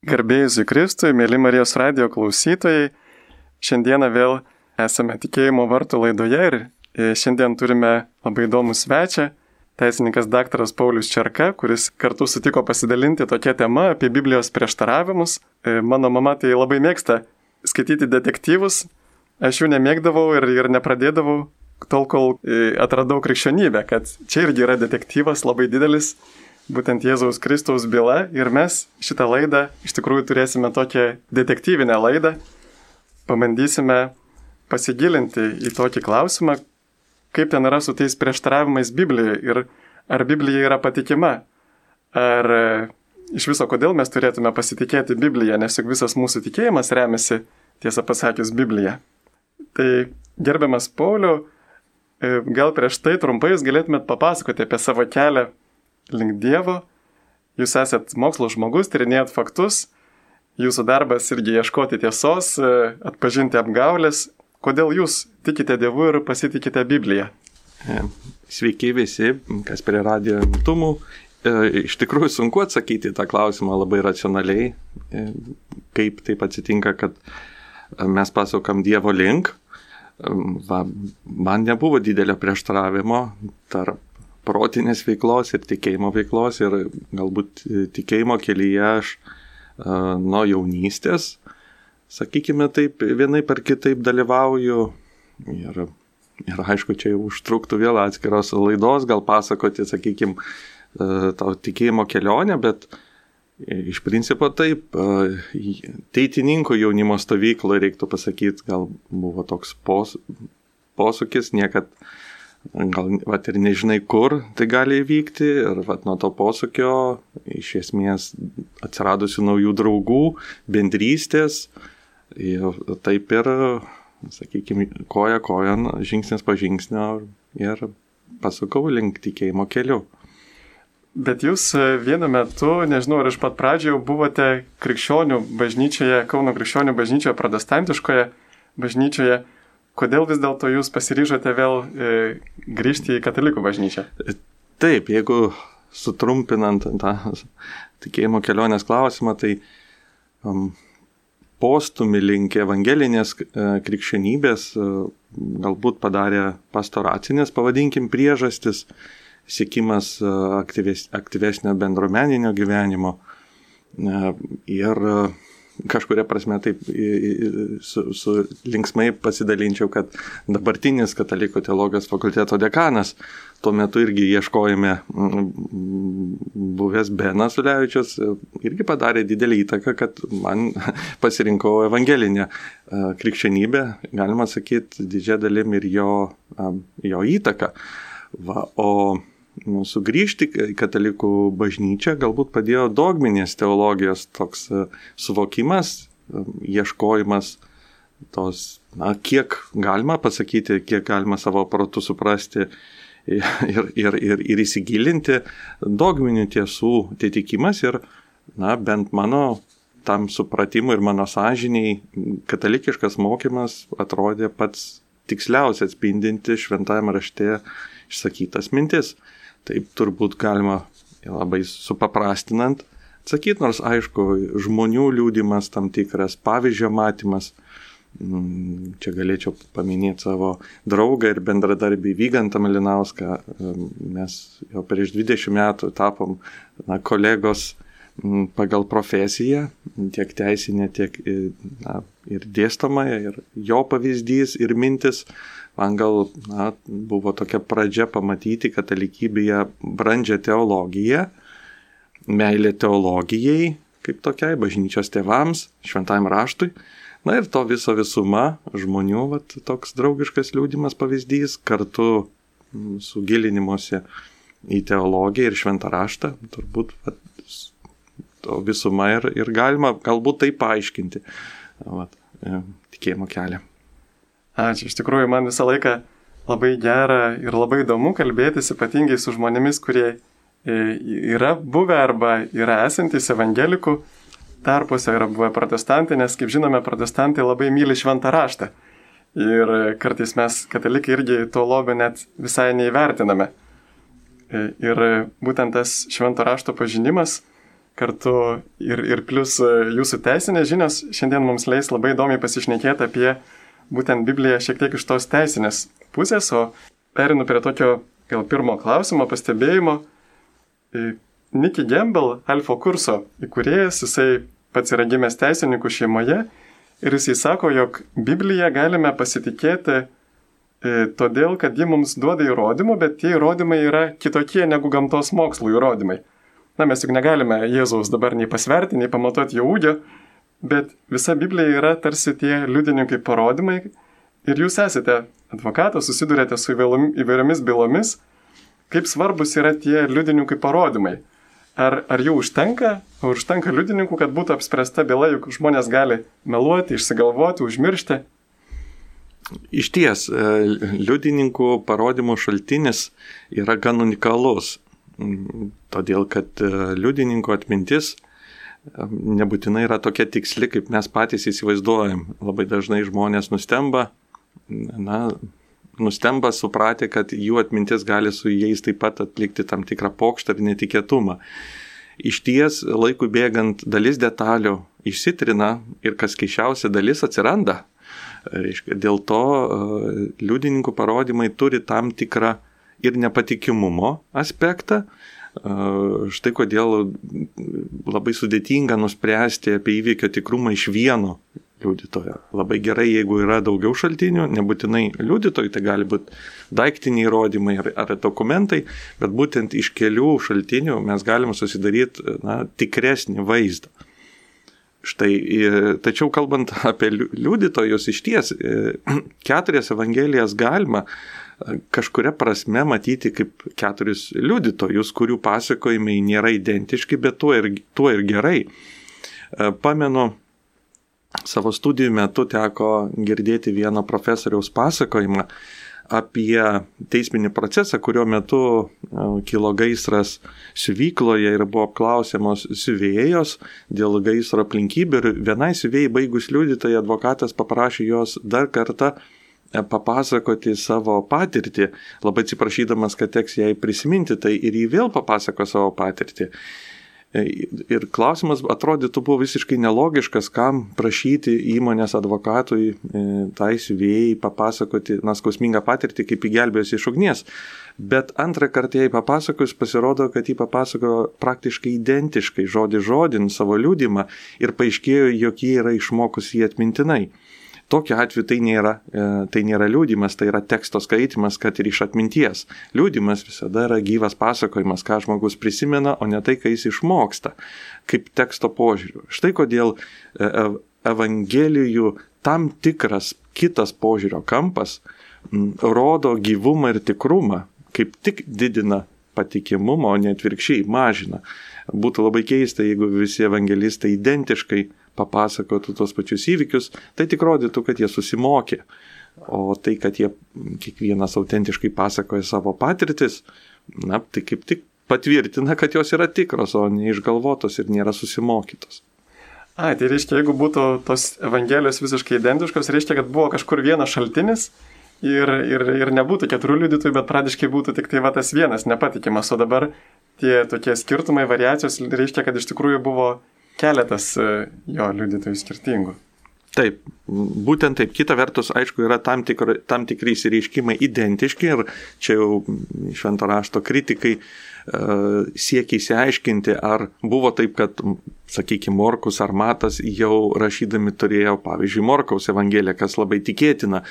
Garbėjusui Kristui, mėly Marijos radio klausytojai, šiandieną vėl esame tikėjimo vartų laidoje ir e, šiandien turime labai įdomų svečią, teisininkas dr. Paulius Čerka, kuris kartu sutiko pasidalinti tokia tema apie Biblijos prieštaravimus. E, mano mama tai labai mėgsta skaityti detektyvus, aš jų nemėgdavau ir, ir nepradėdavau tol, kol e, atradau krikščionybę, kad čia irgi yra detektyvas labai didelis būtent Jėzaus Kristaus byla ir mes šitą laidą iš tikrųjų turėsime tokią detektyvinę laidą. Pabandysime pasigilinti į tokį klausimą, kaip ten yra su tais prieštaravimais Biblijoje ir ar Biblija yra patikima. Ar e, iš viso kodėl mes turėtume pasitikėti Bibliją, nes juk visas mūsų tikėjimas remiasi, tiesą pasakius, Biblija. Tai gerbiamas Pauliu, e, gal prieš tai trumpai jūs galėtumėt papasakoti apie savo kelią link Dievo, jūs esat mokslo žmogus, tyrinėjat faktus, jūsų darbas irgi ieškoti tiesos, e, atpažinti apgaulės. Kodėl jūs tikite Dievu ir pasitikite Bibliją? E, sveiki visi, kas prie radio imtumų. E, iš tikrųjų sunku atsakyti tą klausimą labai racionaliai, kaip taip atsitinka, kad mes pasukam Dievo link. Va, man nebuvo didelio prieštaravimo tarp protinės veiklos ir tikėjimo veiklos ir galbūt e, tikėjimo kelyje aš e, nuo jaunystės, sakykime taip, vienai per kitaip dalyvauju ir, ir aišku, čia jau užtruktų vėl atskiros laidos, gal pasakoti, sakykime, tau tikėjimo kelionę, bet iš principo taip, teitininkų jaunimo stovykloje reiktų pasakyti, gal buvo toks pos, posūkis, niekad gal vat, ir nežinai, kur tai gali įvykti ir vat, nuo to posūkio iš esmės atsiradusių naujų draugų, bendrystės ir taip ir, sakykime, koja kojan, žingsnis po žingsnio ir pasukau link tikėjimo keliu. Bet jūs vienu metu, nežinau, ar iš pat pradžio buvote krikščionių bažnyčioje, Kauno krikščionių bažnyčioje, protestantiškoje bažnyčioje. Kodėl vis dėlto jūs pasiryžote vėl e, grįžti į katalikų bažnyčią? Taip, jeigu sutrumpinant tą tikėjimo kelionės klausimą, tai um, postumį link evangelinės e, krikščionybės e, galbūt padarė pastoracinės, pavadinkim, priežastis, sėkimas e, aktyves, aktyvesnio bendruomeninio gyvenimo. Ir kažkuria prasme taip su, su linksmai pasidalinčiau, kad dabartinis katalikų teologijos fakulteto dekanas tuo metu irgi ieškojame buvęs Benas Ulevičius, irgi padarė didelį įtaką, kad man pasirinkau evangelinę krikščionybę, galima sakyti, didžia dalim ir jo, jo įtaką. Va, o sugrįžti į katalikų bažnyčią galbūt padėjo dogminės teologijos toks e, suvokimas, e, ieškojimas tos, na, kiek galima pasakyti, kiek galima savo protų suprasti ir, ir, ir, ir įsigilinti dogminių tiesų atitikimas ir, na, bent mano tam supratimui ir mano sąžiniai katalikiškas mokymas atrodė pats tiksliausiai atspindinti šventajame rašte išsakytas mintis. Taip turbūt galima labai supaprastinant atsakyti, nors aišku, žmonių liūdimas tam tikras, pavyzdžio matymas. Mm, čia galėčiau paminėti savo draugą ir bendradarbį Vygantą Malinauską. Mes jau prieš 20 metų tapom na, kolegos mm, pagal profesiją, tiek teisinė, tiek na, ir dėstomąją, ir jo pavyzdys, ir mintis man gal na, buvo tokia pradžia pamatyti katalikybėje brandžią teologiją, meilė teologijai, kaip tokiai, bažnyčios tėvams, šventajam raštui. Na ir to viso visuma žmonių, vat, toks draugiškas liūdimas pavyzdys, kartu su gilinimuose į teologiją ir šventą raštą, turbūt vat, to visuma ir, ir galima galbūt tai paaiškinti vat, e, tikėjimo kelią. Ačiū, iš tikrųjų man visą laiką labai gera ir labai įdomu kalbėtis ypatingai su žmonėmis, kurie e, yra buvę arba yra esantys evangelikų tarpuose, yra buvę protestantai, nes kaip žinome, protestantai labai myli šventą raštą. Ir kartais mes, katalikai, irgi to lobio net visai neįvertiname. E, ir būtent tas švento rašto pažinimas kartu ir, ir plus e, jūsų teisinės žinios šiandien mums leis labai įdomiai pasišnekėti apie būtent Bibliją šiek tiek iš tos teisinės pusės, o perinu prie tokio gal pirmo klausimo, pastebėjimo. E, Nicky Gamble, Alfa kurso įkūrėjas, jisai pats yra gimęs teisininkų šeimoje ir jisai sako, jog Bibliją galime pasitikėti e, todėl, kad ji mums duoda įrodymų, bet tie įrodymai yra kitokie negu gamtos mokslų įrodymai. Na, mes juk negalime Jėzaus dabar nei pasverti, nei pamatuoti jo ūgio, bet visa Biblija yra tarsi tie liudininkai parodymai ir jūs esate advokatas, susidurėte su įvairiomis bylomis, kaip svarbus yra tie liudininkai parodymai. Ar, ar jų užtenka, ar užtenka liudininkų, kad būtų apspręsta byla, juk žmonės gali meluoti, išsigalvoti, užmiršti? Iš ties, e, liudininkų parodymų šaltinis yra gan unikalus todėl kad e, liudininko atmintis nebūtinai yra tokia tiksli, kaip mes patys įsivaizduojam. Labai dažnai žmonės nustemba, na, nustemba supratę, kad jų atmintis gali su jais taip pat atlikti tam tikrą pokštą ir netikėtumą. Iš ties, laikui bėgant, dalis detalių išsitrina ir kas keišiausia, dalis atsiranda. Dėl to e, liudininkų parodymai turi tam tikrą ir nepatikimumo aspektą. Štai kodėl labai sudėtinga nuspręsti apie įvykio tikrumą iš vieno liudytojo. Labai gerai, jeigu yra daugiau šaltinių, nebūtinai liudytojai, tai gali būti daiktiniai įrodymai ar, ar dokumentai, bet būtent iš kelių šaltinių mes galim susidaryti na, tikresnį vaizdą. Štai, tačiau kalbant apie liudytojus, iš ties keturias evangelijas galima kažkuria prasme matyti kaip keturis liudytojus, kurių pasakojimai nėra identiški, bet tuo ir, tuo ir gerai. E, pamenu, savo studijų metu teko girdėti vieno profesoriaus pasakojimą apie teisminį procesą, kurio metu e, kilo gaisras siuvykloje ir buvo apklausiamos siuvėjos dėl gaisro aplinkybių ir vienai siuvėjai baigus liudytojai advokatas paprašė jos dar kartą E, papasakoti savo patirtį, labai atsiprašydamas, kad teks jai prisiminti, tai ir jį vėl papasako savo patirtį. E, ir klausimas atrodytų buvo visiškai nelogiškas, kam prašyti įmonės advokatui, e, tai siuvėjai papasakoti, na, skausmingą patirtį, kaip įgelbėjosi iš ugnies. Bet antrą kartą jai papasakojus pasirodo, kad jį papasakojo praktiškai identiškai, žodį žodin savo liūdimą ir paaiškėjo, jog jie yra išmokusi jį atmintinai. Tokiu atveju tai nėra, e, tai nėra liūdimas, tai yra teksto skaitimas, kad ir iš atminties. Liūdimas visada yra gyvas pasakojimas, ką žmogus prisimena, o ne tai, ką jis išmoksta, kaip teksto požiūriu. Štai kodėl e, Evangelijų tam tikras kitas požiūrio kampas rodo gyvumą ir tikrumą, kaip tik didina patikimumą, o ne atvirkščiai mažina. Būtų labai keista, jeigu visi evangelistai identiškai papasakotų tos pačius įvykius, tai tik rodytų, kad jie susimokė. O tai, kad jie kiekvienas autentiškai pasakoja savo patirtis, na, tai kaip tik patvirtina, kad jos yra tikros, o neišgalvotos ir nėra susimokytos. A, tai reiškia, jeigu būtų tos evangelijos visiškai identiškos, reiškia, kad buvo kažkur vienas šaltinis ir, ir, ir nebūtų keturių liudytojų, bet pradiškai būtų tik tai va tas vienas nepatikimas, o dabar tie tokie skirtumai, variacijos reiškia, kad iš tikrųjų buvo keletas e, jo liudytojų skirtingų. Taip, būtent taip. Kita vertus, aišku, yra tam, tikri, tam tikri įsireiškimai identiški ir čia jau švento rašto kritikai uh, siekia įsiaiškinti, ar buvo taip, kad, sakykime, Morkus ar Matas jau rašydami turėjo, pavyzdžiui, Morkaus evangeliją, kas labai tikėtina,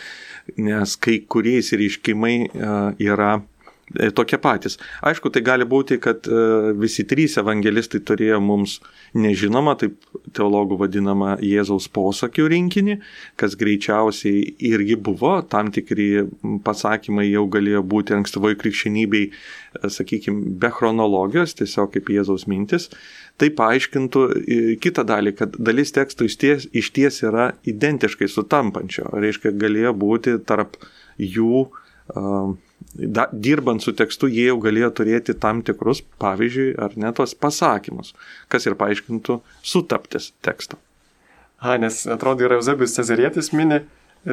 nes kai kurie įsireiškimai uh, yra E, tokie patys. Aišku, tai gali būti, kad e, visi trys evangelistai turėjo mums nežinoma, taip teologų vadinama Jėzaus posakių rinkinį, kas greičiausiai irgi buvo, tam tikri pasakymai jau galėjo būti ankstyvoj krikščionybei, e, sakykime, be chronologijos, tiesiog kaip Jėzaus mintis. Tai paaiškintų kitą dalį, kad dalis tekstų iš ties, iš ties yra identiškai sutampančio. Reiškia, galėjo būti tarp jų uh, da, dirbant su tekstu, jie jau galėjo turėti tam tikrus, pavyzdžiui, ar ne tos pasakymus, kas ir paaiškintų sutaptis teksto. A, nes atrodo, ir Eusebijus Cezarietis mini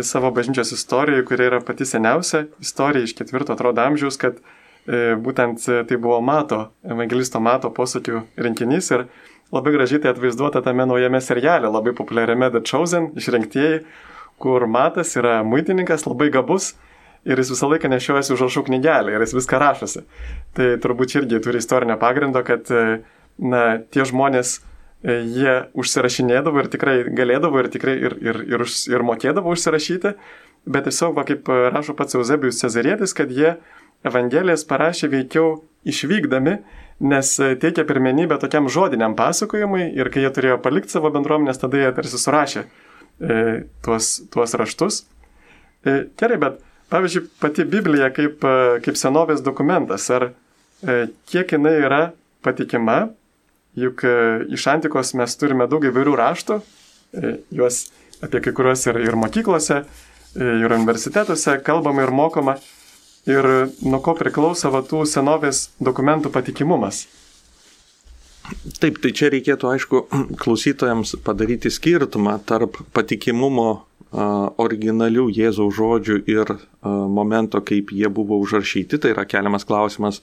savo bažnyčios istorijoje, kuri yra pati seniausia istorija iš ketvirto atrodo amžiaus, kad e, būtent tai buvo Mato, evangelisto Mato posakių rinkinys ir labai gražiai tai atvaizduota tame naujame seriale, labai populiariame The Chosen, išrinktieji, kur Matas yra muitininkas, labai gabus ir jis visą laiką nešiojasi užrašų knygelę ir jis viską rašosi. Tai turbūt irgi turi istorinio pagrindo, kad na, tie žmonės, e, jie užsirašinėdavo ir tikrai galėdavo ir tikrai ir, ir, ir, ir mokėdavo užsirašyti, bet tiesiog, va, kaip rašo pats Eusebijus Cezarėtis, kad jie Evangelijas parašė veikiau išvykdami, nes teikia pirmenybę tokiam žodiniam pasakojimui ir kai jie turėjo palikti savo bendruomenės, tada jie tarsi surašė e, tuos, tuos raštus. E, gerai, bet Pavyzdžiui, pati Biblija kaip, e, kaip senovės dokumentas, ar e, kiek jinai yra patikima, juk e, iš antikos mes turime daug įvairių raštų, juos apie kai kuriuos ir, ir mokyklose, ir universitetuose kalbama ir mokoma, ir nuo ko priklauso va tų senovės dokumentų patikimumas. Taip, tai čia reikėtų, aišku, klausytojams padaryti skirtumą tarp patikimumo originalių Jėzaus žodžių ir momento, kaip jie buvo užrašyti, tai yra keliamas klausimas,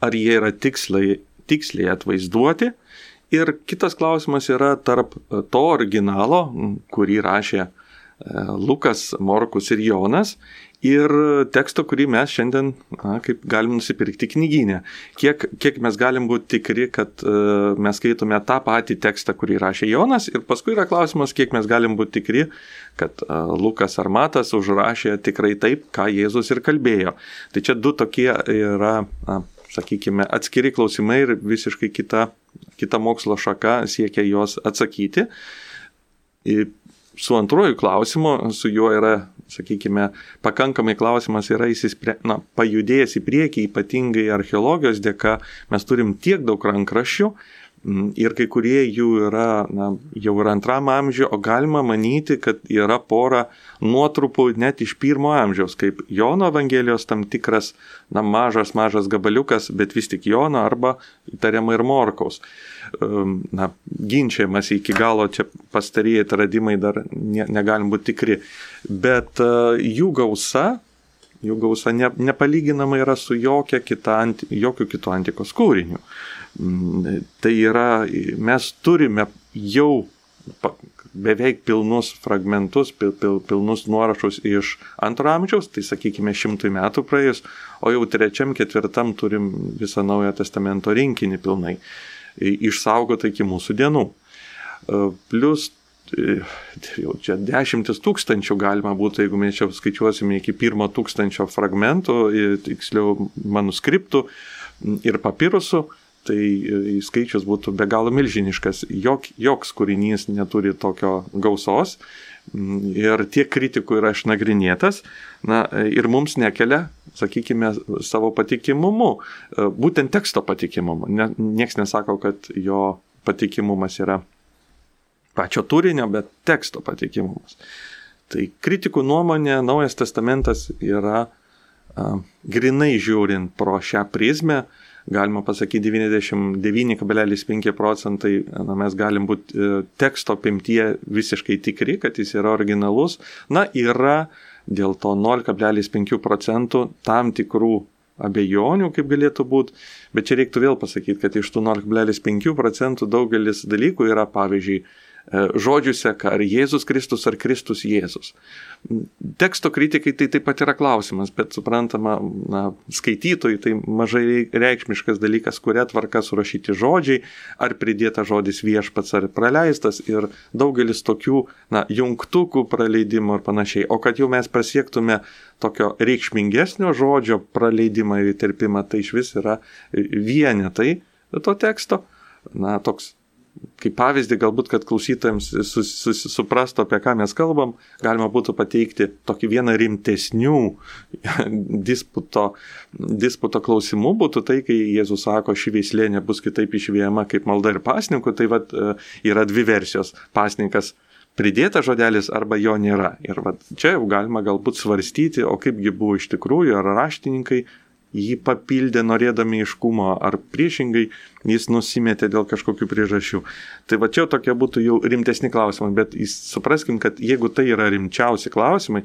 ar jie yra tiksliai, tiksliai atvaizduoti. Ir kitas klausimas yra tarp to originalo, kurį rašė Lukas, Morkus ir Jonas, ir teksto, kurį mes šiandien na, kaip galim nusipirkti knyginę. Kiek, kiek mes galim būti tikri, kad uh, mes skaitome tą patį tekstą, kurį rašė Jonas ir paskui yra klausimas, kiek mes galim būti tikri, kad uh, Lukas ar Matas užrašė tikrai taip, ką Jėzus ir kalbėjo. Tai čia du tokie yra, na, sakykime, atskiri klausimai ir visiškai kita, kita mokslo šaka siekia juos atsakyti. Ir su antruoju klausimu, su juo yra sakykime, pakankamai klausimas yra įsispre, na, pajudėjęs į priekį, ypatingai archeologijos dėka, mes turim tiek daug rankraščių ir kai kurie jų yra, na, jau yra antram amžiuje, o galima manyti, kad yra pora nuotrupų net iš pirmo amžiaus, kaip Jono Evangelijos tam tikras, na, mažas, mažas gabaliukas, bet vis tik Jono arba įtariama ir Morkaus. Na, ginčiamas iki galo, čia pastarėjai atradimai dar ne, negalim būti tikri bet e, jų gausa, jų gausa ne, nepalyginama yra su jokia kita, jokių kitų antikos kūrinių. Mm, tai yra, mes turime jau beveik pilnus fragmentus, pil, pil, pilnus nuorašus iš antro amžiaus, tai sakykime šimtui metų praėjus, o jau trečiam, ketvirtam turim visą naują testamento rinkinį pilnai išsaugotą iki mūsų dienų. E, Plus Tai jau čia dešimtis tūkstančių galima būtų, jeigu mes čia skaičiuosime iki pirmo tūkstančio fragmentų, tiksliau manuskriptų ir papirusų, tai skaičius būtų be galo milžiniškas. Jok, joks kūrinys neturi tokio gausos ir tiek kritikų yra išnagrinėtas na, ir mums nekelia, sakykime, savo patikimumu, būtent teksto patikimumu. Ne, nieks nesako, kad jo patikimumas yra pačio turinio, bet teksto patikimumas. Tai kritikų nuomonė, Naujas testamentas yra a, grinai žiūrint pro šią prizmę, galima pasakyti 99,5 procentai, na, mes galim būti e, teksto apimtie visiškai tikri, kad jis yra originalus. Na, yra dėl to 0,5 procentų tam tikrų abejonių, kaip galėtų būti, bet čia reiktų vėl pasakyti, kad iš tų 0,5 procentų daugelis dalykų yra, pavyzdžiui, žodžių seka, ar Jėzus Kristus, ar Kristus Jėzus. Teksto kritikai tai taip pat yra klausimas, bet suprantama, na, skaitytojai tai mažai reikšmiškas dalykas, kuria tvarka surašyti žodžiai, ar pridėta žodis viešpats ar praleistas ir daugelis tokių, na, jungtukų praleidimo ir panašiai. O kad jau mes pasiektume tokio reikšmingesnio žodžio praleidimą ir įterpimą, tai iš vis yra vienetai to teksto. Na, toks kaip pavyzdį, galbūt, kad klausytojams sus, sus, suprastų, apie ką mes kalbam, galima būtų pateikti tokį vieną rimtesnių disputo, disputo klausimų, būtų tai, kai Jėzus sako, ši veislė nebus kitaip išvėjama kaip malda ir pasninkų, tai vat, e, yra dvi versijos. Pasninkas pridėta žodelis arba jo nėra. Ir vat, čia jau galima galbūt svarstyti, o kaipgi buvo iš tikrųjų, ar raštininkai jį papildė norėdami iškumo, ar priešingai jis nusimetė dėl kažkokių priežasčių. Tai va čia tokie būtų jau rimtesni klausimai, bet supraskim, kad jeigu tai yra rimčiausi klausimai,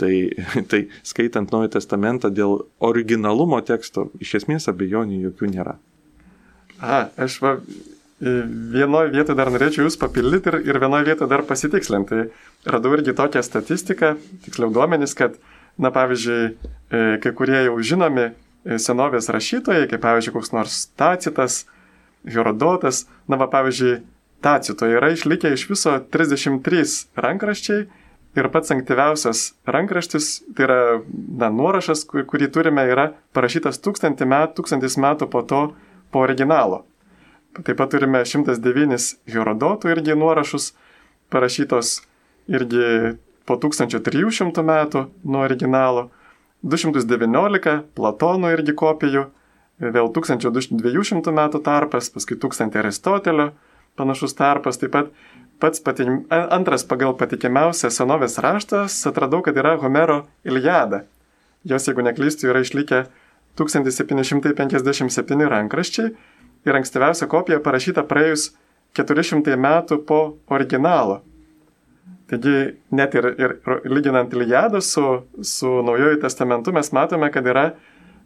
tai, tai skaitant Naują Testamentą dėl originalumo teksto, iš esmės abejonių jokių nėra. A, aš va, vienoje vietoje dar norėčiau jūs papildyti ir, ir vienoje vietoje dar pasitikslinti. Radau irgi tokią statistiką, tiksliau duomenys, kad, na pavyzdžiui, e, kai kurie jau žinomi e, senovės rašytojai, kaip pavyzdžiui, koks nors Tacitas, Herodotas, na va pavyzdžiui, Tacitoje yra išlikę iš viso 33 rankraščiai ir pats ankstyviausias rankraštis, tai yra na, nuorašas, kurį turime, yra parašytas tūkstantį metų, tūkstantis metų po to po originalo. Taip pat turime 109 Herodotų irgi nuorašus, parašytos irgi po 1300 metų nuo originalo, 219 Platono irgi kopijų, vėl 1200 metų tarpas, paskui 1000 Aristotelio panašus tarpas, taip pat pats patim, antras pagal patikimiausią senovės raštas atradau, kad yra Homero Iliada. Jos, jeigu neklystu, yra išlikę 1757 rankraščiai ir ankstyviausia kopija parašyta praėjus 400 metų po originalo. Taigi net ir, ir lyginant Iliadą su, su Naujojo testamentu mes matome, kad yra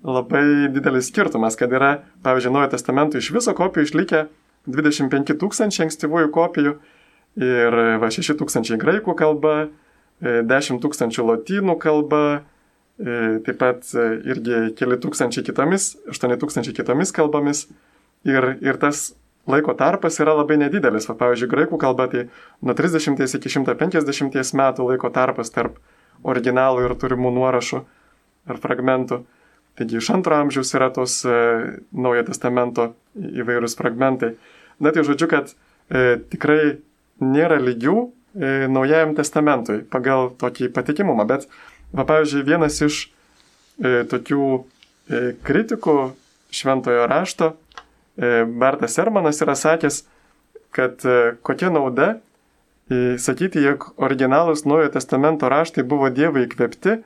labai didelis skirtumas, kad yra, pavyzdžiui, Naujojo testamento iš viso kopijų išlikę 25 tūkstančiai ankstyvųjų kopijų ir va 6 tūkstančiai graikų kalba, 10 e, tūkstančių lotynų kalba, e, taip pat e, irgi keli tūkstančiai kitomis, 8 tūkstančiai kitomis kalbomis. Ir, ir tas laiko tarpas yra labai nedidelis. Va, pavyzdžiui, graikų kalba tai nuo 30 iki 150 metų laiko tarpas tarp originalų ir turimų nuorašų ar fragmentų. Taigi iš antro amžiaus yra tos e, Naujo testamento įvairūs fragmentai. Na tai žodžiu, kad e, tikrai nėra lygių e, Naujajam testamentui pagal tokį patikimumą. Bet, va, pavyzdžiui, vienas iš e, tokių e, kritikų šventojo rašto E, Bertas Sermanas yra sakęs, kad e, kokia nauda sakyti, jog originalus Naujojo testamento raštai buvo Dievo įkvėpti,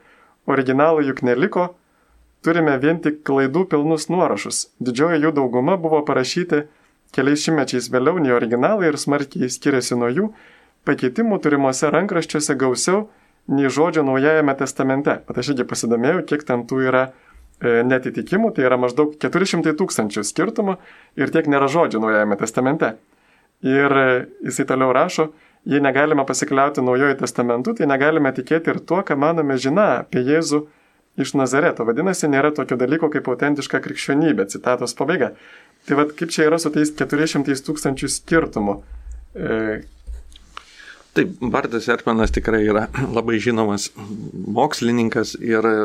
originalų juk neliko, turime vien tik klaidų pilnus nuorašus. Didžioji jų dauguma buvo parašyti keliais šimtmečiais vėliau nei originalai ir smarkiai skiriasi nuo jų, pakeitimų turimuose rankraščiuose gausiau nei žodžio Naujajame testamente. Bet aš irgi pasidomėjau, kiek ten tų yra E, netitikimų, tai yra maždaug 400 tūkstančių skirtumų ir tiek nėra žodžių Naujajame testamente. Ir e, jisai toliau rašo, jei negalime pasikliauti Naujojo testamentu, tai negalime tikėti ir tuo, ką manome žina apie Jėzų iš Nazareto. Vadinasi, nėra tokio dalyko kaip autentiška krikščionybė, citatos pabaiga. Tai vad kaip čia yra su tais 400 tūkstančių skirtumų. Taip, Bartas Ertmanas tikrai yra labai žinomas mokslininkas ir e,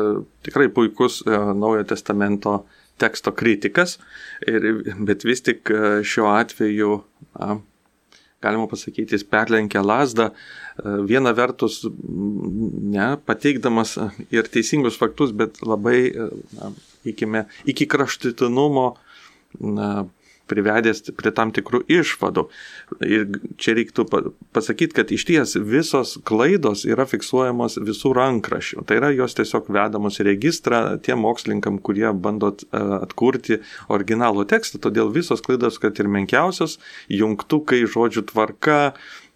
tikrai puikus e, Naujojo testamento teksto kritikas, ir, bet vis tik e, šiuo atveju, na, galima pasakyti, jis perlenkė lasdą, viena vertus, ne, pateikdamas ir teisingus faktus, bet labai, na, ikime, iki kraštutinumo, na, privedęs prie tam tikrų išvadų. Ir čia reiktų pasakyti, kad iš ties visos klaidos yra fiksuojamos visų rankraščių. Tai yra jos tiesiog vedamos į registrą tiem mokslininkam, kurie bando atkurti originalų tekstą. Todėl visos klaidos, kad ir menkiausios, jungtukai, žodžių tvarka,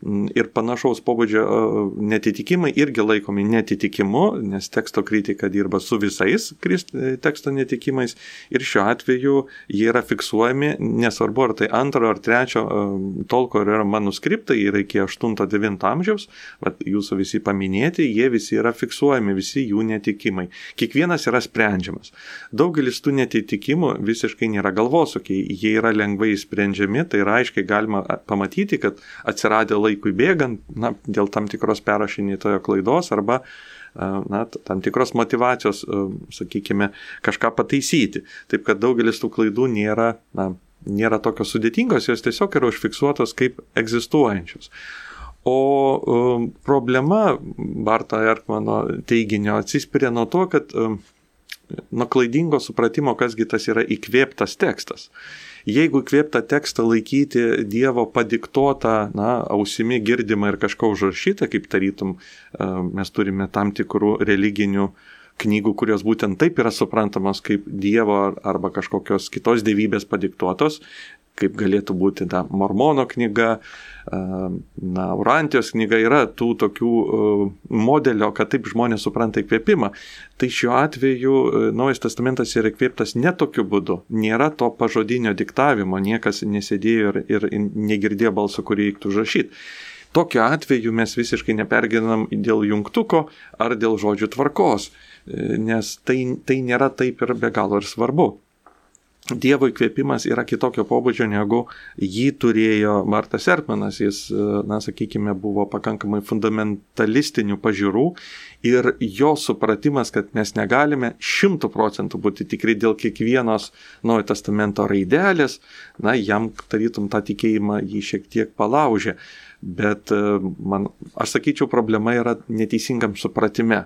ir panašaus pobūdžio netitikimai irgi laikomi netitikimu, nes teksto kritika dirba su visais e, teksto netikimais ir šiuo atveju jie yra fiksuojami, nesvarbu ar tai antro ar trečio, tol, kol yra manuskriptai, yra iki 8-9 amžiaus, vat, jūsų visi paminėti, jie visi yra fiksuojami, visi jų netikimai. Kiekvienas yra sprendžiamas. Daugelis tų netitikimų visiškai nėra galvosukiai, jie yra lengvai sprendžiami, tai yra aiškiai galima pamatyti, kad atsiradę laikui bėgant, na, dėl tam tikros perrašinėtojo klaidos arba na, tam tikros motivacijos, sakykime, kažką pataisyti. Taip kad daugelis tų klaidų nėra, na, nėra tokios sudėtingos, jos tiesiog yra užfiksuotos kaip egzistuojančios. O um, problema Barto Erkmano teiginio atsispiria nuo to, kad nuo klaidingo supratimo, kasgi tas yra įkvėptas tekstas jeigu įkvėptą tekstą laikyti Dievo padiktuotą, na, ausimi girdimą ir kažko užrašytą, kaip tarytum e, mes turime tam tikrų religinių knygų, kurios būtent taip yra suprantamos kaip Dievo arba kažkokios kitos dievybės padiktuotos, kaip galėtų būti ta Mormono knyga, na, Urantijos knyga yra tų tokių modelio, kad taip žmonės supranta įkvėpimą. Tai šiuo atveju Naujas testamentas yra įkvėptas ne tokiu būdu. Nėra to pažodinio diktavimo, niekas nesėdėjo ir, ir negirdėjo balso, kurį reiktų užrašyti. Tokiu atveju mes visiškai neperginam dėl jungtuko ar dėl žodžių tvarkos, nes tai, tai nėra taip ir be galo ir svarbu. Dievo įkvėpimas yra kitokio pobūdžio negu jį turėjo Martas Ertmanas. Jis, na, sakykime, buvo pakankamai fundamentalistinių pažiūrų ir jo supratimas, kad mes negalime šimtų procentų būti tikri dėl kiekvienos Naujojo testamento raidelės, na, jam tarytum tą tikėjimą jį šiek tiek palaužė. Bet man, aš sakyčiau, problema yra neteisingam supratime,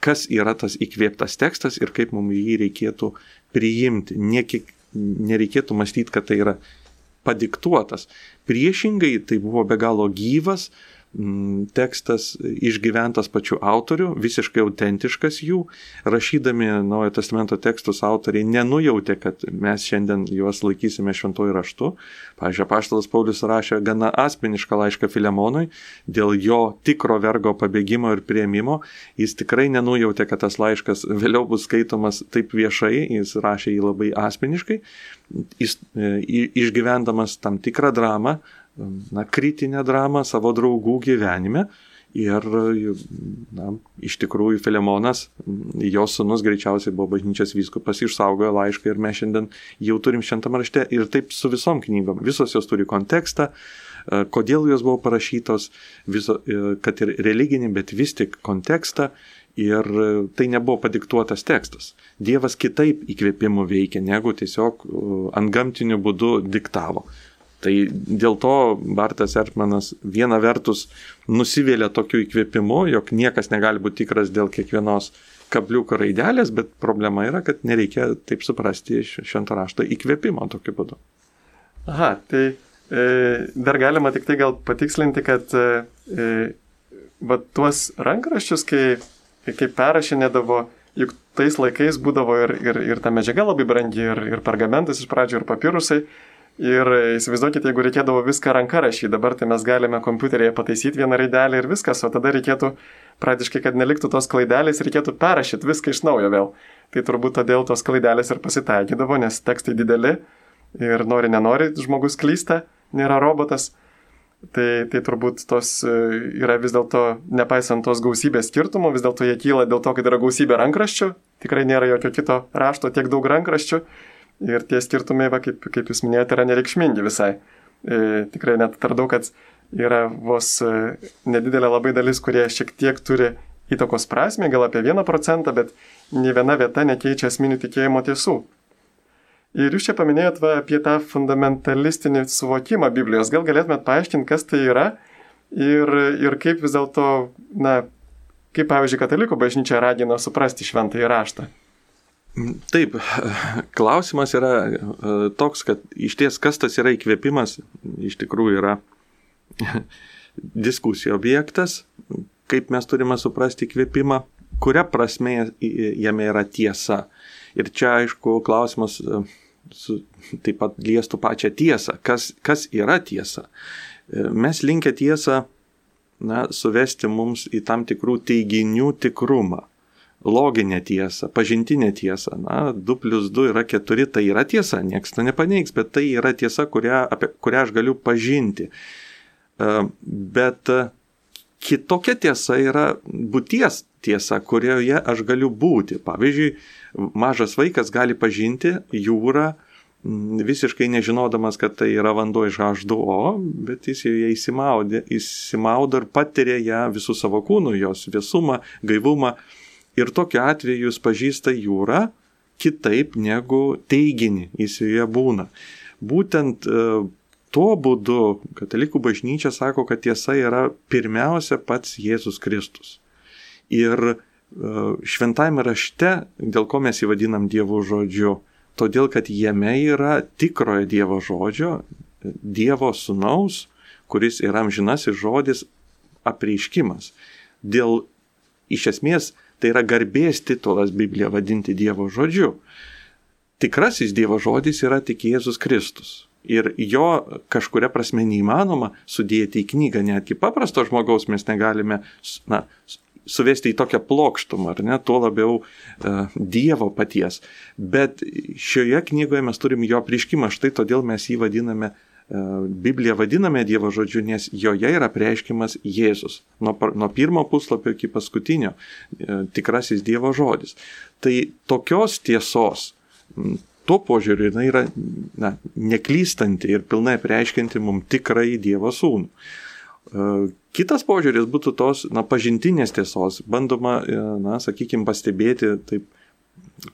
kas yra tas įkvėptas tekstas ir kaip mums jį reikėtų priimti. Niekiek, nereikėtų mąstyti, kad tai yra padiktuotas. Priešingai, tai buvo be galo gyvas, Mm, tekstas išgyventas pačių autorių, visiškai autentiškas jų. Rašydami Naujojo testamento tekstus autoriai nenujautė, kad mes šiandien juos laikysime šventojų raštu. Pavyzdžiui, Paštalas Paulius rašė gana asmenišką laišką Filemonui dėl jo tikro vergo pabėgimo ir prieimimo. Jis tikrai nenujautė, kad tas laiškas vėliau bus skaitomas taip viešai, jis rašė jį labai asmeniškai, jis, e, išgyvendamas tam tikrą dramą, na, kritinę dramą savo draugų gyvenime. Ir na, iš tikrųjų Filemonas, jo sunus greičiausiai buvo bažnyčios vyskupas, išsaugojo laišką ir mes šiandien jau turim šimtam rašte ir taip su visom knygom. Visos jos turi kontekstą, e, kodėl jos buvo parašytos, viso, e, kad ir religinį, bet vis tik kontekstą. Ir tai nebuvo padiktuotas tekstas. Dievas kitaip įkvėpimų veikia, negu tiesiog ant gamtinių būdų diktavo. Tai dėl to Bartas Ertmanas viena vertus nusivėlė tokiu įkvėpimu, jog niekas negali būti tikras dėl kiekvienos kabliuko raidelės, bet problema yra, kad nereikia taip suprasti šventą raštą įkvėpimo tokiu būdu. Aha, tai e, dar galima tik tai gal patikslinti, kad e, e va, tuos rankraščius, kai, kai perrašinėdavo, juk tais laikais būdavo ir, ir, ir ta medžiaga labai brangi, ir, ir pergamentas iš pradžių, ir papirusai. Ir įsivaizduokit, jeigu reikėdavo viską ranka rašyti, dabar tai mes galime kompiuterėje pataisyti vieną raidelę ir viskas, o tada reikėtų praktiškai, kad neliktų tos klaidelės, reikėtų perrašyti viską iš naujo vėl. Tai turbūt todėl tos klaidelės ir pasitaikydavo, nes tekstai dideli ir nori, nenori, žmogus klysta, nėra robotas. Tai, tai turbūt tos e, yra vis dėlto, nepaisant tos gausybės skirtumų, vis dėlto jie kyla dėl to, kad yra gausybė rankraščių, tikrai nėra jokio kito rašto tiek daug rankraščių Ir tie skirtumai, va, kaip, kaip jūs minėjote, yra nereikšmingi visai. E, tikrai net atradau, kad yra vos e, nedidelė labai dalis, kurie šiek tiek turi įtakos prasme, gal apie 1 procentą, bet nei viena vieta nekeičia esminių tikėjimo tiesų. Ir jūs čia paminėjot va, apie tą fundamentalistinį suvokimą Biblijos. Gal galėtumėt paaiškinti, kas tai yra ir, ir kaip vis dėlto, na, kaip pavyzdžiui, katalikų bažnyčia ragina suprasti šventąjį raštą. Taip, klausimas yra e, toks, kad iš ties kas tas yra įkvėpimas, iš tikrųjų yra diskusijų objektas, kaip mes turime suprasti įkvėpimą, kuria prasme jame yra tiesa. Ir čia, aišku, klausimas e, su, taip pat liestų pačią tiesą, kas, kas yra tiesa. E, mes linkę tiesą na, suvesti mums į tam tikrų teiginių tikrumą loginę tiesą, pažintinę tiesą. Na, 2 plus 2 yra 4, tai yra tiesa, niekas to nepaneigs, bet tai yra tiesa, kurią, apie kurią aš galiu pažinti. E, bet e, kitokia tiesa yra būties tiesa, kurioje aš galiu būti. Pavyzdžiui, mažas vaikas gali pažinti jūrą visiškai nežinodamas, kad tai yra vanduo iš H2O, bet jis joje įsimaudo, ir patiria ją visų savo kūnų, jos viesumą, gaivumą ir tokiu atveju jis pažįsta jūrą kitaip negu teiginį, jis joje būna. Būtent e, tuo būdu katalikų bažnyčia sako, kad tiesa yra pirmiausia pats Jėzus Kristus. Ir e, šventajame rašte, dėl ko mes jį vadinam Dievo žodžiu, todėl kad jame yra tikrojo Dievo žodžio, Dievo sunaus, kuris yra amžinasis žodis apreiškimas. Dėl iš esmės Tai yra garbės titulas Bibliją vadinti Dievo žodžiu. Tikrasis Dievo žodis yra tik Jėzus Kristus. Ir jo kažkuria prasme neįmanoma sudėti į knygą, netgi paprasto žmogaus mes negalime na, suvesti į tokią plokštumą, ar ne, tuo labiau uh, Dievo paties. Bet šioje knygoje mes turim jo prieškimą, štai todėl mes jį vadiname uh, Bibliją vadiname Dievo žodžiu, nes joje yra prieškimas Jėzus. Nuo, nuo pirmo puslapio iki paskutinio e, tikrasis Dievo žodis. Tai tokios tiesos, tuo požiūriu jinai yra na, neklystanti ir pilnai prieškinti mums tikrai Dievo sūnų. E, kitas požiūris būtų tos na, pažintinės tiesos, bandoma, e, na, sakykime, pastebėti taip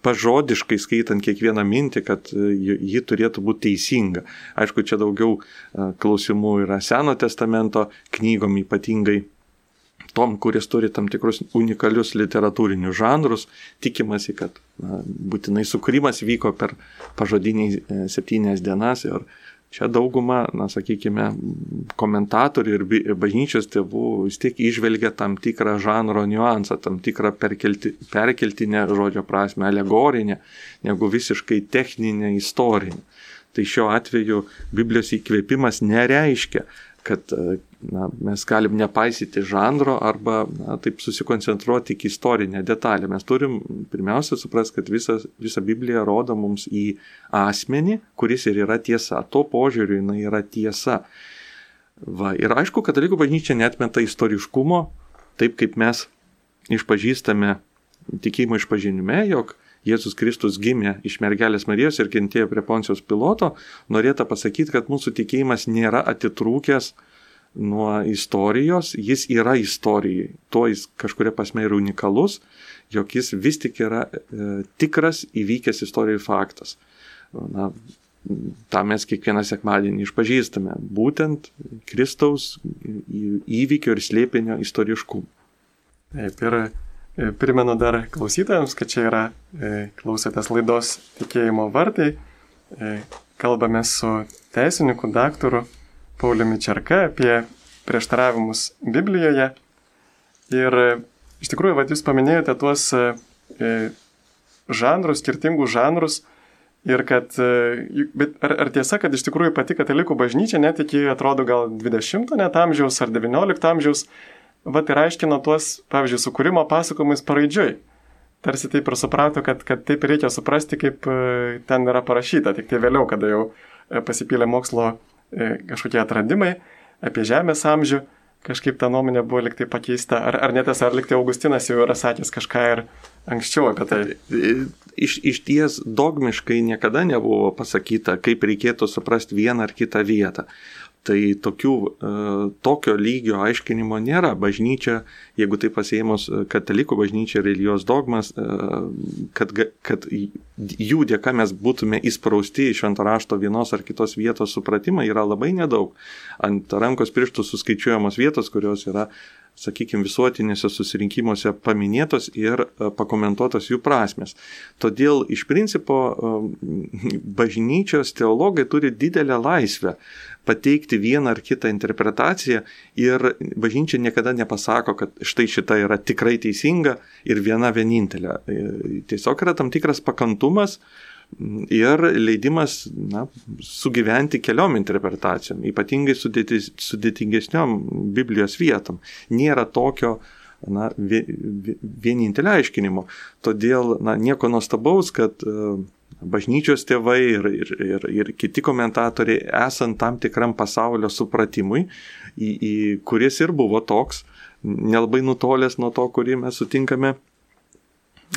pažodiškai skaitant kiekvieną mintį, kad e, ji turėtų būti teisinga. Aišku, čia daugiau e, klausimų yra Seno testamento knygom ypatingai tom, kuris turi tam tikrus unikalius literatūrinius žanrus, tikimasi, kad na, būtinai sukūrimas vyko per pažodiniai e, septynės dienas ir Čia dauguma, na, sakykime, komentatorių ir bažnyčios tėvų vis tiek išvelgia tam tikrą žanro niuansą, tam tikrą perkelti, perkeltinę žodžio prasme, alegorinę, negu visiškai techninę, istorinę. Tai šiuo atveju Biblijos įkvėpimas nereiškia, kad na, mes galim nepaisyti žanro arba na, taip susikoncentruoti tik istorinę detalę. Mes turim pirmiausia suprasti, kad visa, visa Biblija rodo mums į asmenį, kuris ir yra tiesa. To požiūriu jinai yra tiesa. Va, ir aišku, katalikų bažnyčia netmeta istoriškumo, taip kaip mes išpažįstame tikėjimo išpažinime, jog Jėzus Kristus gimė iš mergelės Marijos ir kentėjo prie Poncijos piloto, norėta pasakyti, kad mūsų tikėjimas nėra atitrūkęs nuo istorijos, jis yra istorijai. Tuo jis kažkuria pasme yra unikalus, jog jis vis tik yra e, tikras įvykęs istorijai faktas. Na, tą mes kiekvieną sekmadienį išpažįstame. Būtent Kristaus įvykio ir slėpinio istoriškumą. Taip, ir primenu dar klausytojams, kad čia yra e, klausotės laidos tikėjimo vartai. E, kalbame su teisininku daktaru Pauliumi Čerka apie prieštaravimus Biblijoje. Ir iš tikrųjų, vad jūs paminėjote tuos žanrus, skirtingus žanrus. Ir kad, bet ar, ar tiesa, kad iš tikrųjų pati katalikų bažnyčia net iki, atrodo, gal 20 net amžiaus ar 19 amžiaus vat ir aiškino tuos, pavyzdžiui, sukūrimo pasakojimais paraidžiui. Tarsi taip ir suprato, kad, kad taip reikia suprasti, kaip e, ten yra parašyta. Tik tai vėliau, kada jau e, pasipylė mokslo e, kažkokie atradimai apie Žemės amžių, kažkaip ta nuomonė buvo liktai pakeista. Ar, ar netas, ar liktai Augustinas jau yra sakęs kažką ir anksčiau apie tai? Iš, iš ties dogmiškai niekada nebuvo pasakyta, kaip reikėtų suprasti vieną ar kitą vietą. Tai tokių, e, tokio lygio aiškinimo nėra. Bažnyčia, jeigu tai pasėjimus e, katalikų bažnyčia ir jos dogmas, e, kad, kad jų dėka mes būtume įsprausti į šventą rašto vienos ar kitos vietos supratimą, yra labai nedaug. Ant rankos pirštų suskaičiuojamos vietos, kurios yra sakykime, visuotinėse susirinkimuose paminėtos ir e, pakomentuotos jų prasmes. Todėl iš principo e, bažnyčios teologai turi didelę laisvę pateikti vieną ar kitą interpretaciją ir bažnyčia niekada nepasako, kad štai šita yra tikrai teisinga ir viena vienintelė. E, tiesiog yra tam tikras pakantumas, ir leidimas na, sugyventi keliom interpretacijom, ypatingai sudėtingesniom Biblijos vietom. Nėra tokio na, vienintelio aiškinimo. Todėl na, nieko nuostabaus, kad uh, bažnyčios tėvai ir, ir, ir, ir kiti komentatoriai, esant tam tikram pasaulio supratimui, į, į, kuris ir buvo toks, nelabai nutolęs nuo to, kurį mes sutinkame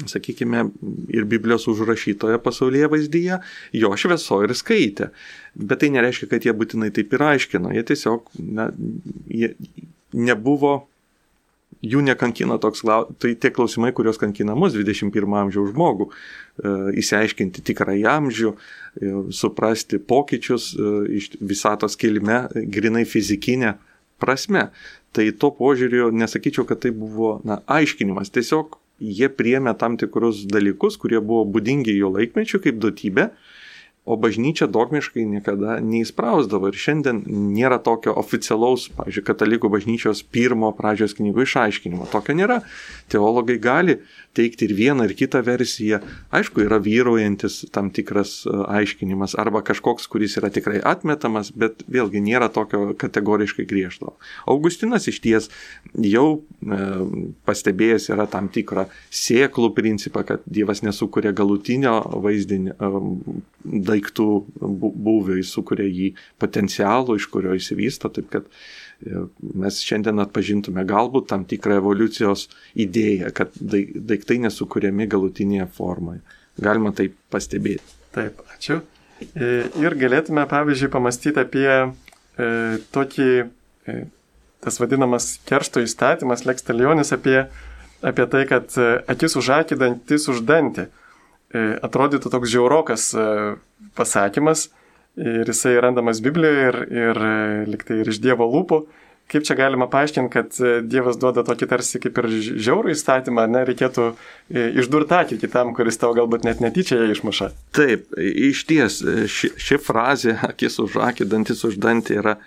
sakykime, ir Biblijos užrašytoje pasaulyje vaizdyje, jo švieso ir skaitė. Bet tai nereiškia, kad jie būtinai taip ir aiškino. Jie tiesiog na, jie nebuvo, jų nekankino toks, tai tie klausimai, kurios kankina mus 21 amžiaus žmogų. E, įsiaiškinti tikrąjį amžių, e, suprasti pokyčius e, iš visatos kilme, grinai fizikinė prasme. Tai to požiūriu nesakyčiau, kad tai buvo na, aiškinimas. Tiesiog jie priemė tam tikrus dalykus, kurie buvo būdingi jo laikmečių kaip duotybė, o bažnyčia dogmiškai niekada neįsprausdavo. Ir šiandien nėra tokio oficialaus, pavyzdžiui, katalikų bažnyčios pirmo pradžios knygų išaiškinimo. Tokio nėra. Teologai gali teikti ir vieną, ir kitą versiją. Aišku, yra vyraujantis tam tikras e, aiškinimas arba kažkoks, kuris yra tikrai atmetamas, bet vėlgi nėra tokio kategoriškai griežto. Augustinas iš ties jau e, pastebėjęs yra tam tikrą sėklų principą, kad Dievas nesukuria galutinio vaizdinio e, daiktų buvio, jis sukuria jį potencialų, iš kurio įsivysto, taip kad mes šiandien atpažintume galbūt tam tikrą evoliucijos idėją, kad daiktai nesukūriami galutinėje formoje. Galima tai pastebėti. Taip, ačiū. E, ir galėtume, pavyzdžiui, pamastyti apie e, tokį, e, tas vadinamas keršto įstatymas, lekstalionis, apie, apie tai, kad e, akis už akį, dantis už dantį. E, atrodytų toks žiaurokas e, pasakymas, ir jisai randamas Biblijoje ir, ir liktai ir iš Dievo lūpų. Kaip čia galima paaiškinti, kad Dievas duoda tokį tarsi kaip ir žiaurų įstatymą, ne, reikėtų išdurti akį kitam, kuris tau galbūt net netyčia ją išmuša. Taip, iš ties, ši, ši frazė, akis už akį, dantis už dantį yra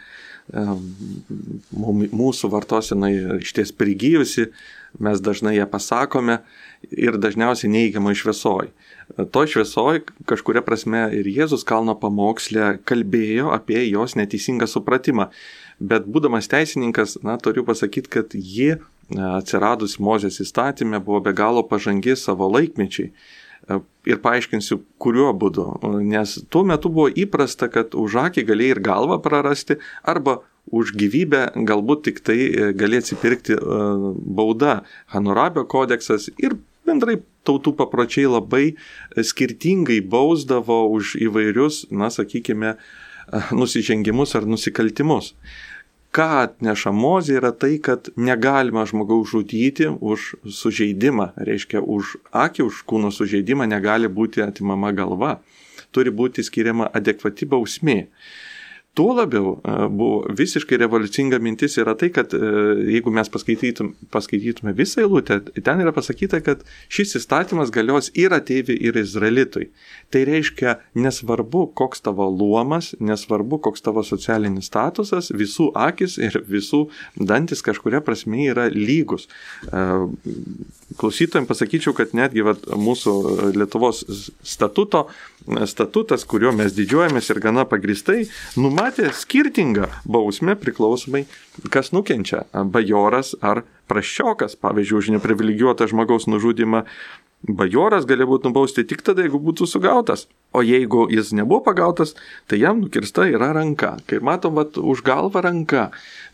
mūsų vartosenai iš ties prigijusi, mes dažnai ją pasakome ir dažniausiai neįgiamai šviesoj to šviesoj kažkuria prasme ir Jėzus kalno pamokslė kalbėjo apie jos neteisingą supratimą. Bet būdamas teisininkas, na, turiu pasakyti, kad ji atsiradus Mozės įstatymė buvo be galo pažangi savo laikmečiai. Ir paaiškinsiu, kuriuo būdu. Nes tuo metu buvo įprasta, kad už akį galėjai ir galvą prarasti, arba už gyvybę galbūt tik tai e, gali atsipirkti bauda. Hanurabio kodeksas ir bendrai tautų papročiai labai skirtingai bausdavo už įvairius, na, sakykime, nusižengimus ar nusikaltimus. Ką atneša mozė yra tai, kad negalima žmogaus žudyti už sužeidimą, reiškia už akį, už kūno sužeidimą negali būti atimama galva, turi būti skiriama adekvati bausmė. Tuo labiau e, buvo visiškai revoliucinga mintis yra tai, kad e, jeigu mes paskaitytum, paskaitytume visą eilutę, ten yra pasakyta, kad šis įstatymas galios ir ateiviai, ir izraelitui. Tai reiškia, nesvarbu, koks tavo luomas, nesvarbu, koks tavo socialinis statusas, visų akis ir visų dantis kažkuria prasme yra lygus. E, klausytojams pasakyčiau, kad netgi vat, mūsų Lietuvos statuto statutas, kuriuo mes didžiuojamės ir gana pagristai, numatė skirtingą bausmę priklausomai, kas nukenčia - bajoras ar praščiokas, pavyzdžiui, už neprivilegijuotą žmogaus nužudimą bajoras gali būti nubausti tik tada, jeigu būtų sugautas. O jeigu jis nebuvo pagautas, tai jam nukirsta yra ranka. Kaip matom, vat, už galvą ranka.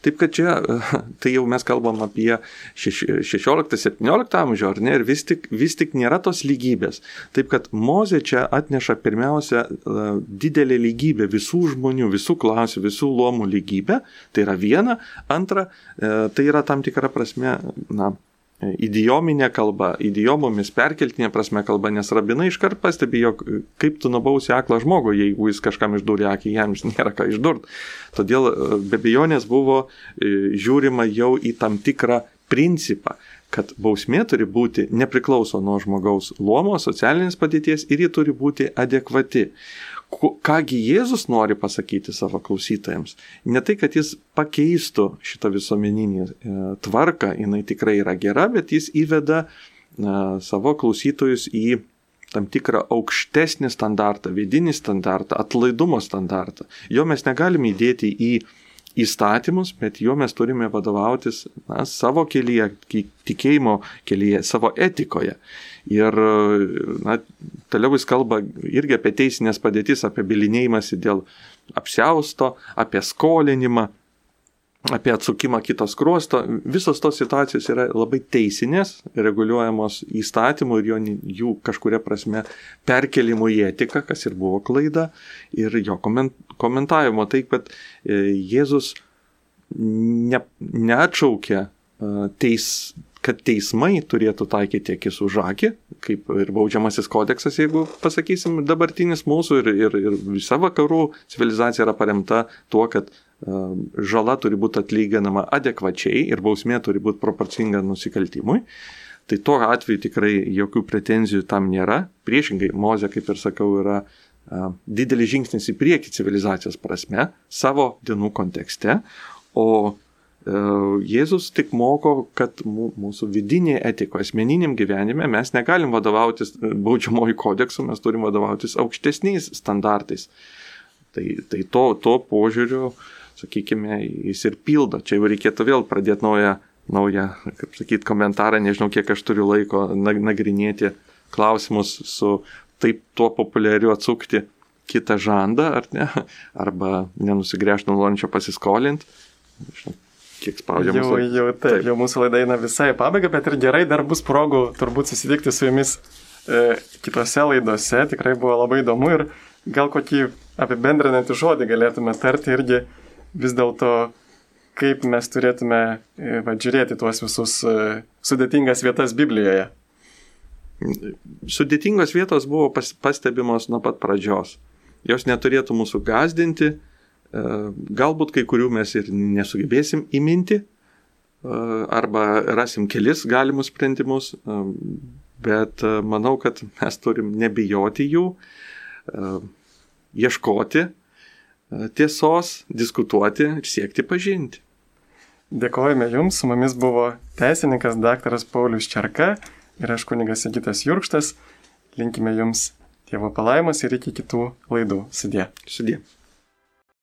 Taip kad čia, tai jau mes kalbam apie 16-17 amžių, ar ne, ir vis tik, vis tik nėra tos lygybės. Taip kad Mozė čia atneša pirmiausia e, didelį lygybę visų žmonių, visų klasių, visų luomų lygybę. Tai yra viena. Antra, e, tai yra tam tikra prasme, na, idiominė kalba, idiomomis perkeltinė prasme kalba, nes rabinai iškart pastebi, jog kaip tu nubausi aklą žmogų, jeigu jis kažkam išdūrė akį, jam nėra ką išdurt. Todėl e, be abejonės buvo e, žiūrima jau į tam tikrą principą, kad bausmė turi būti nepriklauso nuo žmogaus luomo, socialinės padėties ir ji turi būti adekvati kągi Jėzus nori pasakyti savo klausytojams. Ne tai, kad jis pakeistų šitą visuomeninį e, tvarką, jinai tikrai yra gera, bet jis įveda e, savo klausytojus į tam tikrą aukštesnį standartą, vidinį standartą, atlaidumo standartą. Jo mes negalime įdėti į įstatymus, bet juo mes turime vadovautis na, savo kelyje, tikėjimo kelyje, savo etikoje. Ir na, jis kalba irgi apie teisinės padėtis, apie bilinėjimąsi dėl apsiausto, apie skolinimą, apie atsukimą kitos kruosto. Visos tos situacijos yra labai teisinės, reguliuojamos įstatymų ir jo, jų kažkuria prasme perkelimų į etiką, kas ir buvo klaida, ir jo komentavimo. Taip, kad e, Jėzus ne, neatšaukė e, teis, kad teismai turėtų taikyti akis už akį, kaip ir baudžiamasis kodeksas, jeigu pasakysim, dabartinis mūsų ir, ir, ir visa vakarų civilizacija yra paremta tuo, kad uh, žala turi būti atlyginama adekvačiai ir bausmė turi būti proporcinga nusikaltimui. Tai tuo atveju tikrai jokių pretenzijų tam nėra. Priešingai, Mozė, kaip ir sakau, yra didelis žingsnis į priekį civilizacijos prasme, savo dienų kontekste, o Jėzus tik moko, kad mūsų vidinėje etikoje, asmeniniam gyvenime mes negalim vadovautis baudžiamojų kodeksu, mes turim vadovautis aukštesniais standartais. Tai, tai to, to požiūriu, sakykime, jis ir pildo. Čia jau reikėtų vėl pradėti naują, naują kaip sakyti, komentarą, nežinau, kiek aš turiu laiko nagrinėti klausimus su taip tuo populiariu atsukti kitą žandą, ar ne, arba nenusigręžti nuo norinčio pasiskolinti. Kiek spaudžia mūsų. Jau, jau taip, taip, jau mūsų laida eina visai pabaiga, bet ir gerai dar bus progų turbūt susitikti su jumis e, kitose laidose. Tikrai buvo labai įdomu ir gal kokį apibendrinantį žodį galėtume tarti irgi vis dėlto, kaip mes turėtume e, va, žiūrėti tuos visus e, sudėtingas vietas Biblijoje. Sudėtingos vietos buvo pas, pastebimos nuo pat pradžios. Jos neturėtų mūsų gazdinti, galbūt kai kurių mes ir nesugebėsim įminti, e, arba rasim kelis galimus sprendimus, e, bet manau, kad mes turim nebijoti jų, ieškoti tiesos, diskutuoti ir siekti pažinti. Dėkojame Jums, su mumis buvo teisininkas dr. Paulius Čerka ir aš kunigas Sigitas Jurkštas. Linkime Jums Dievo palaimos ir iki kitų laidų. Sudė. Sudė.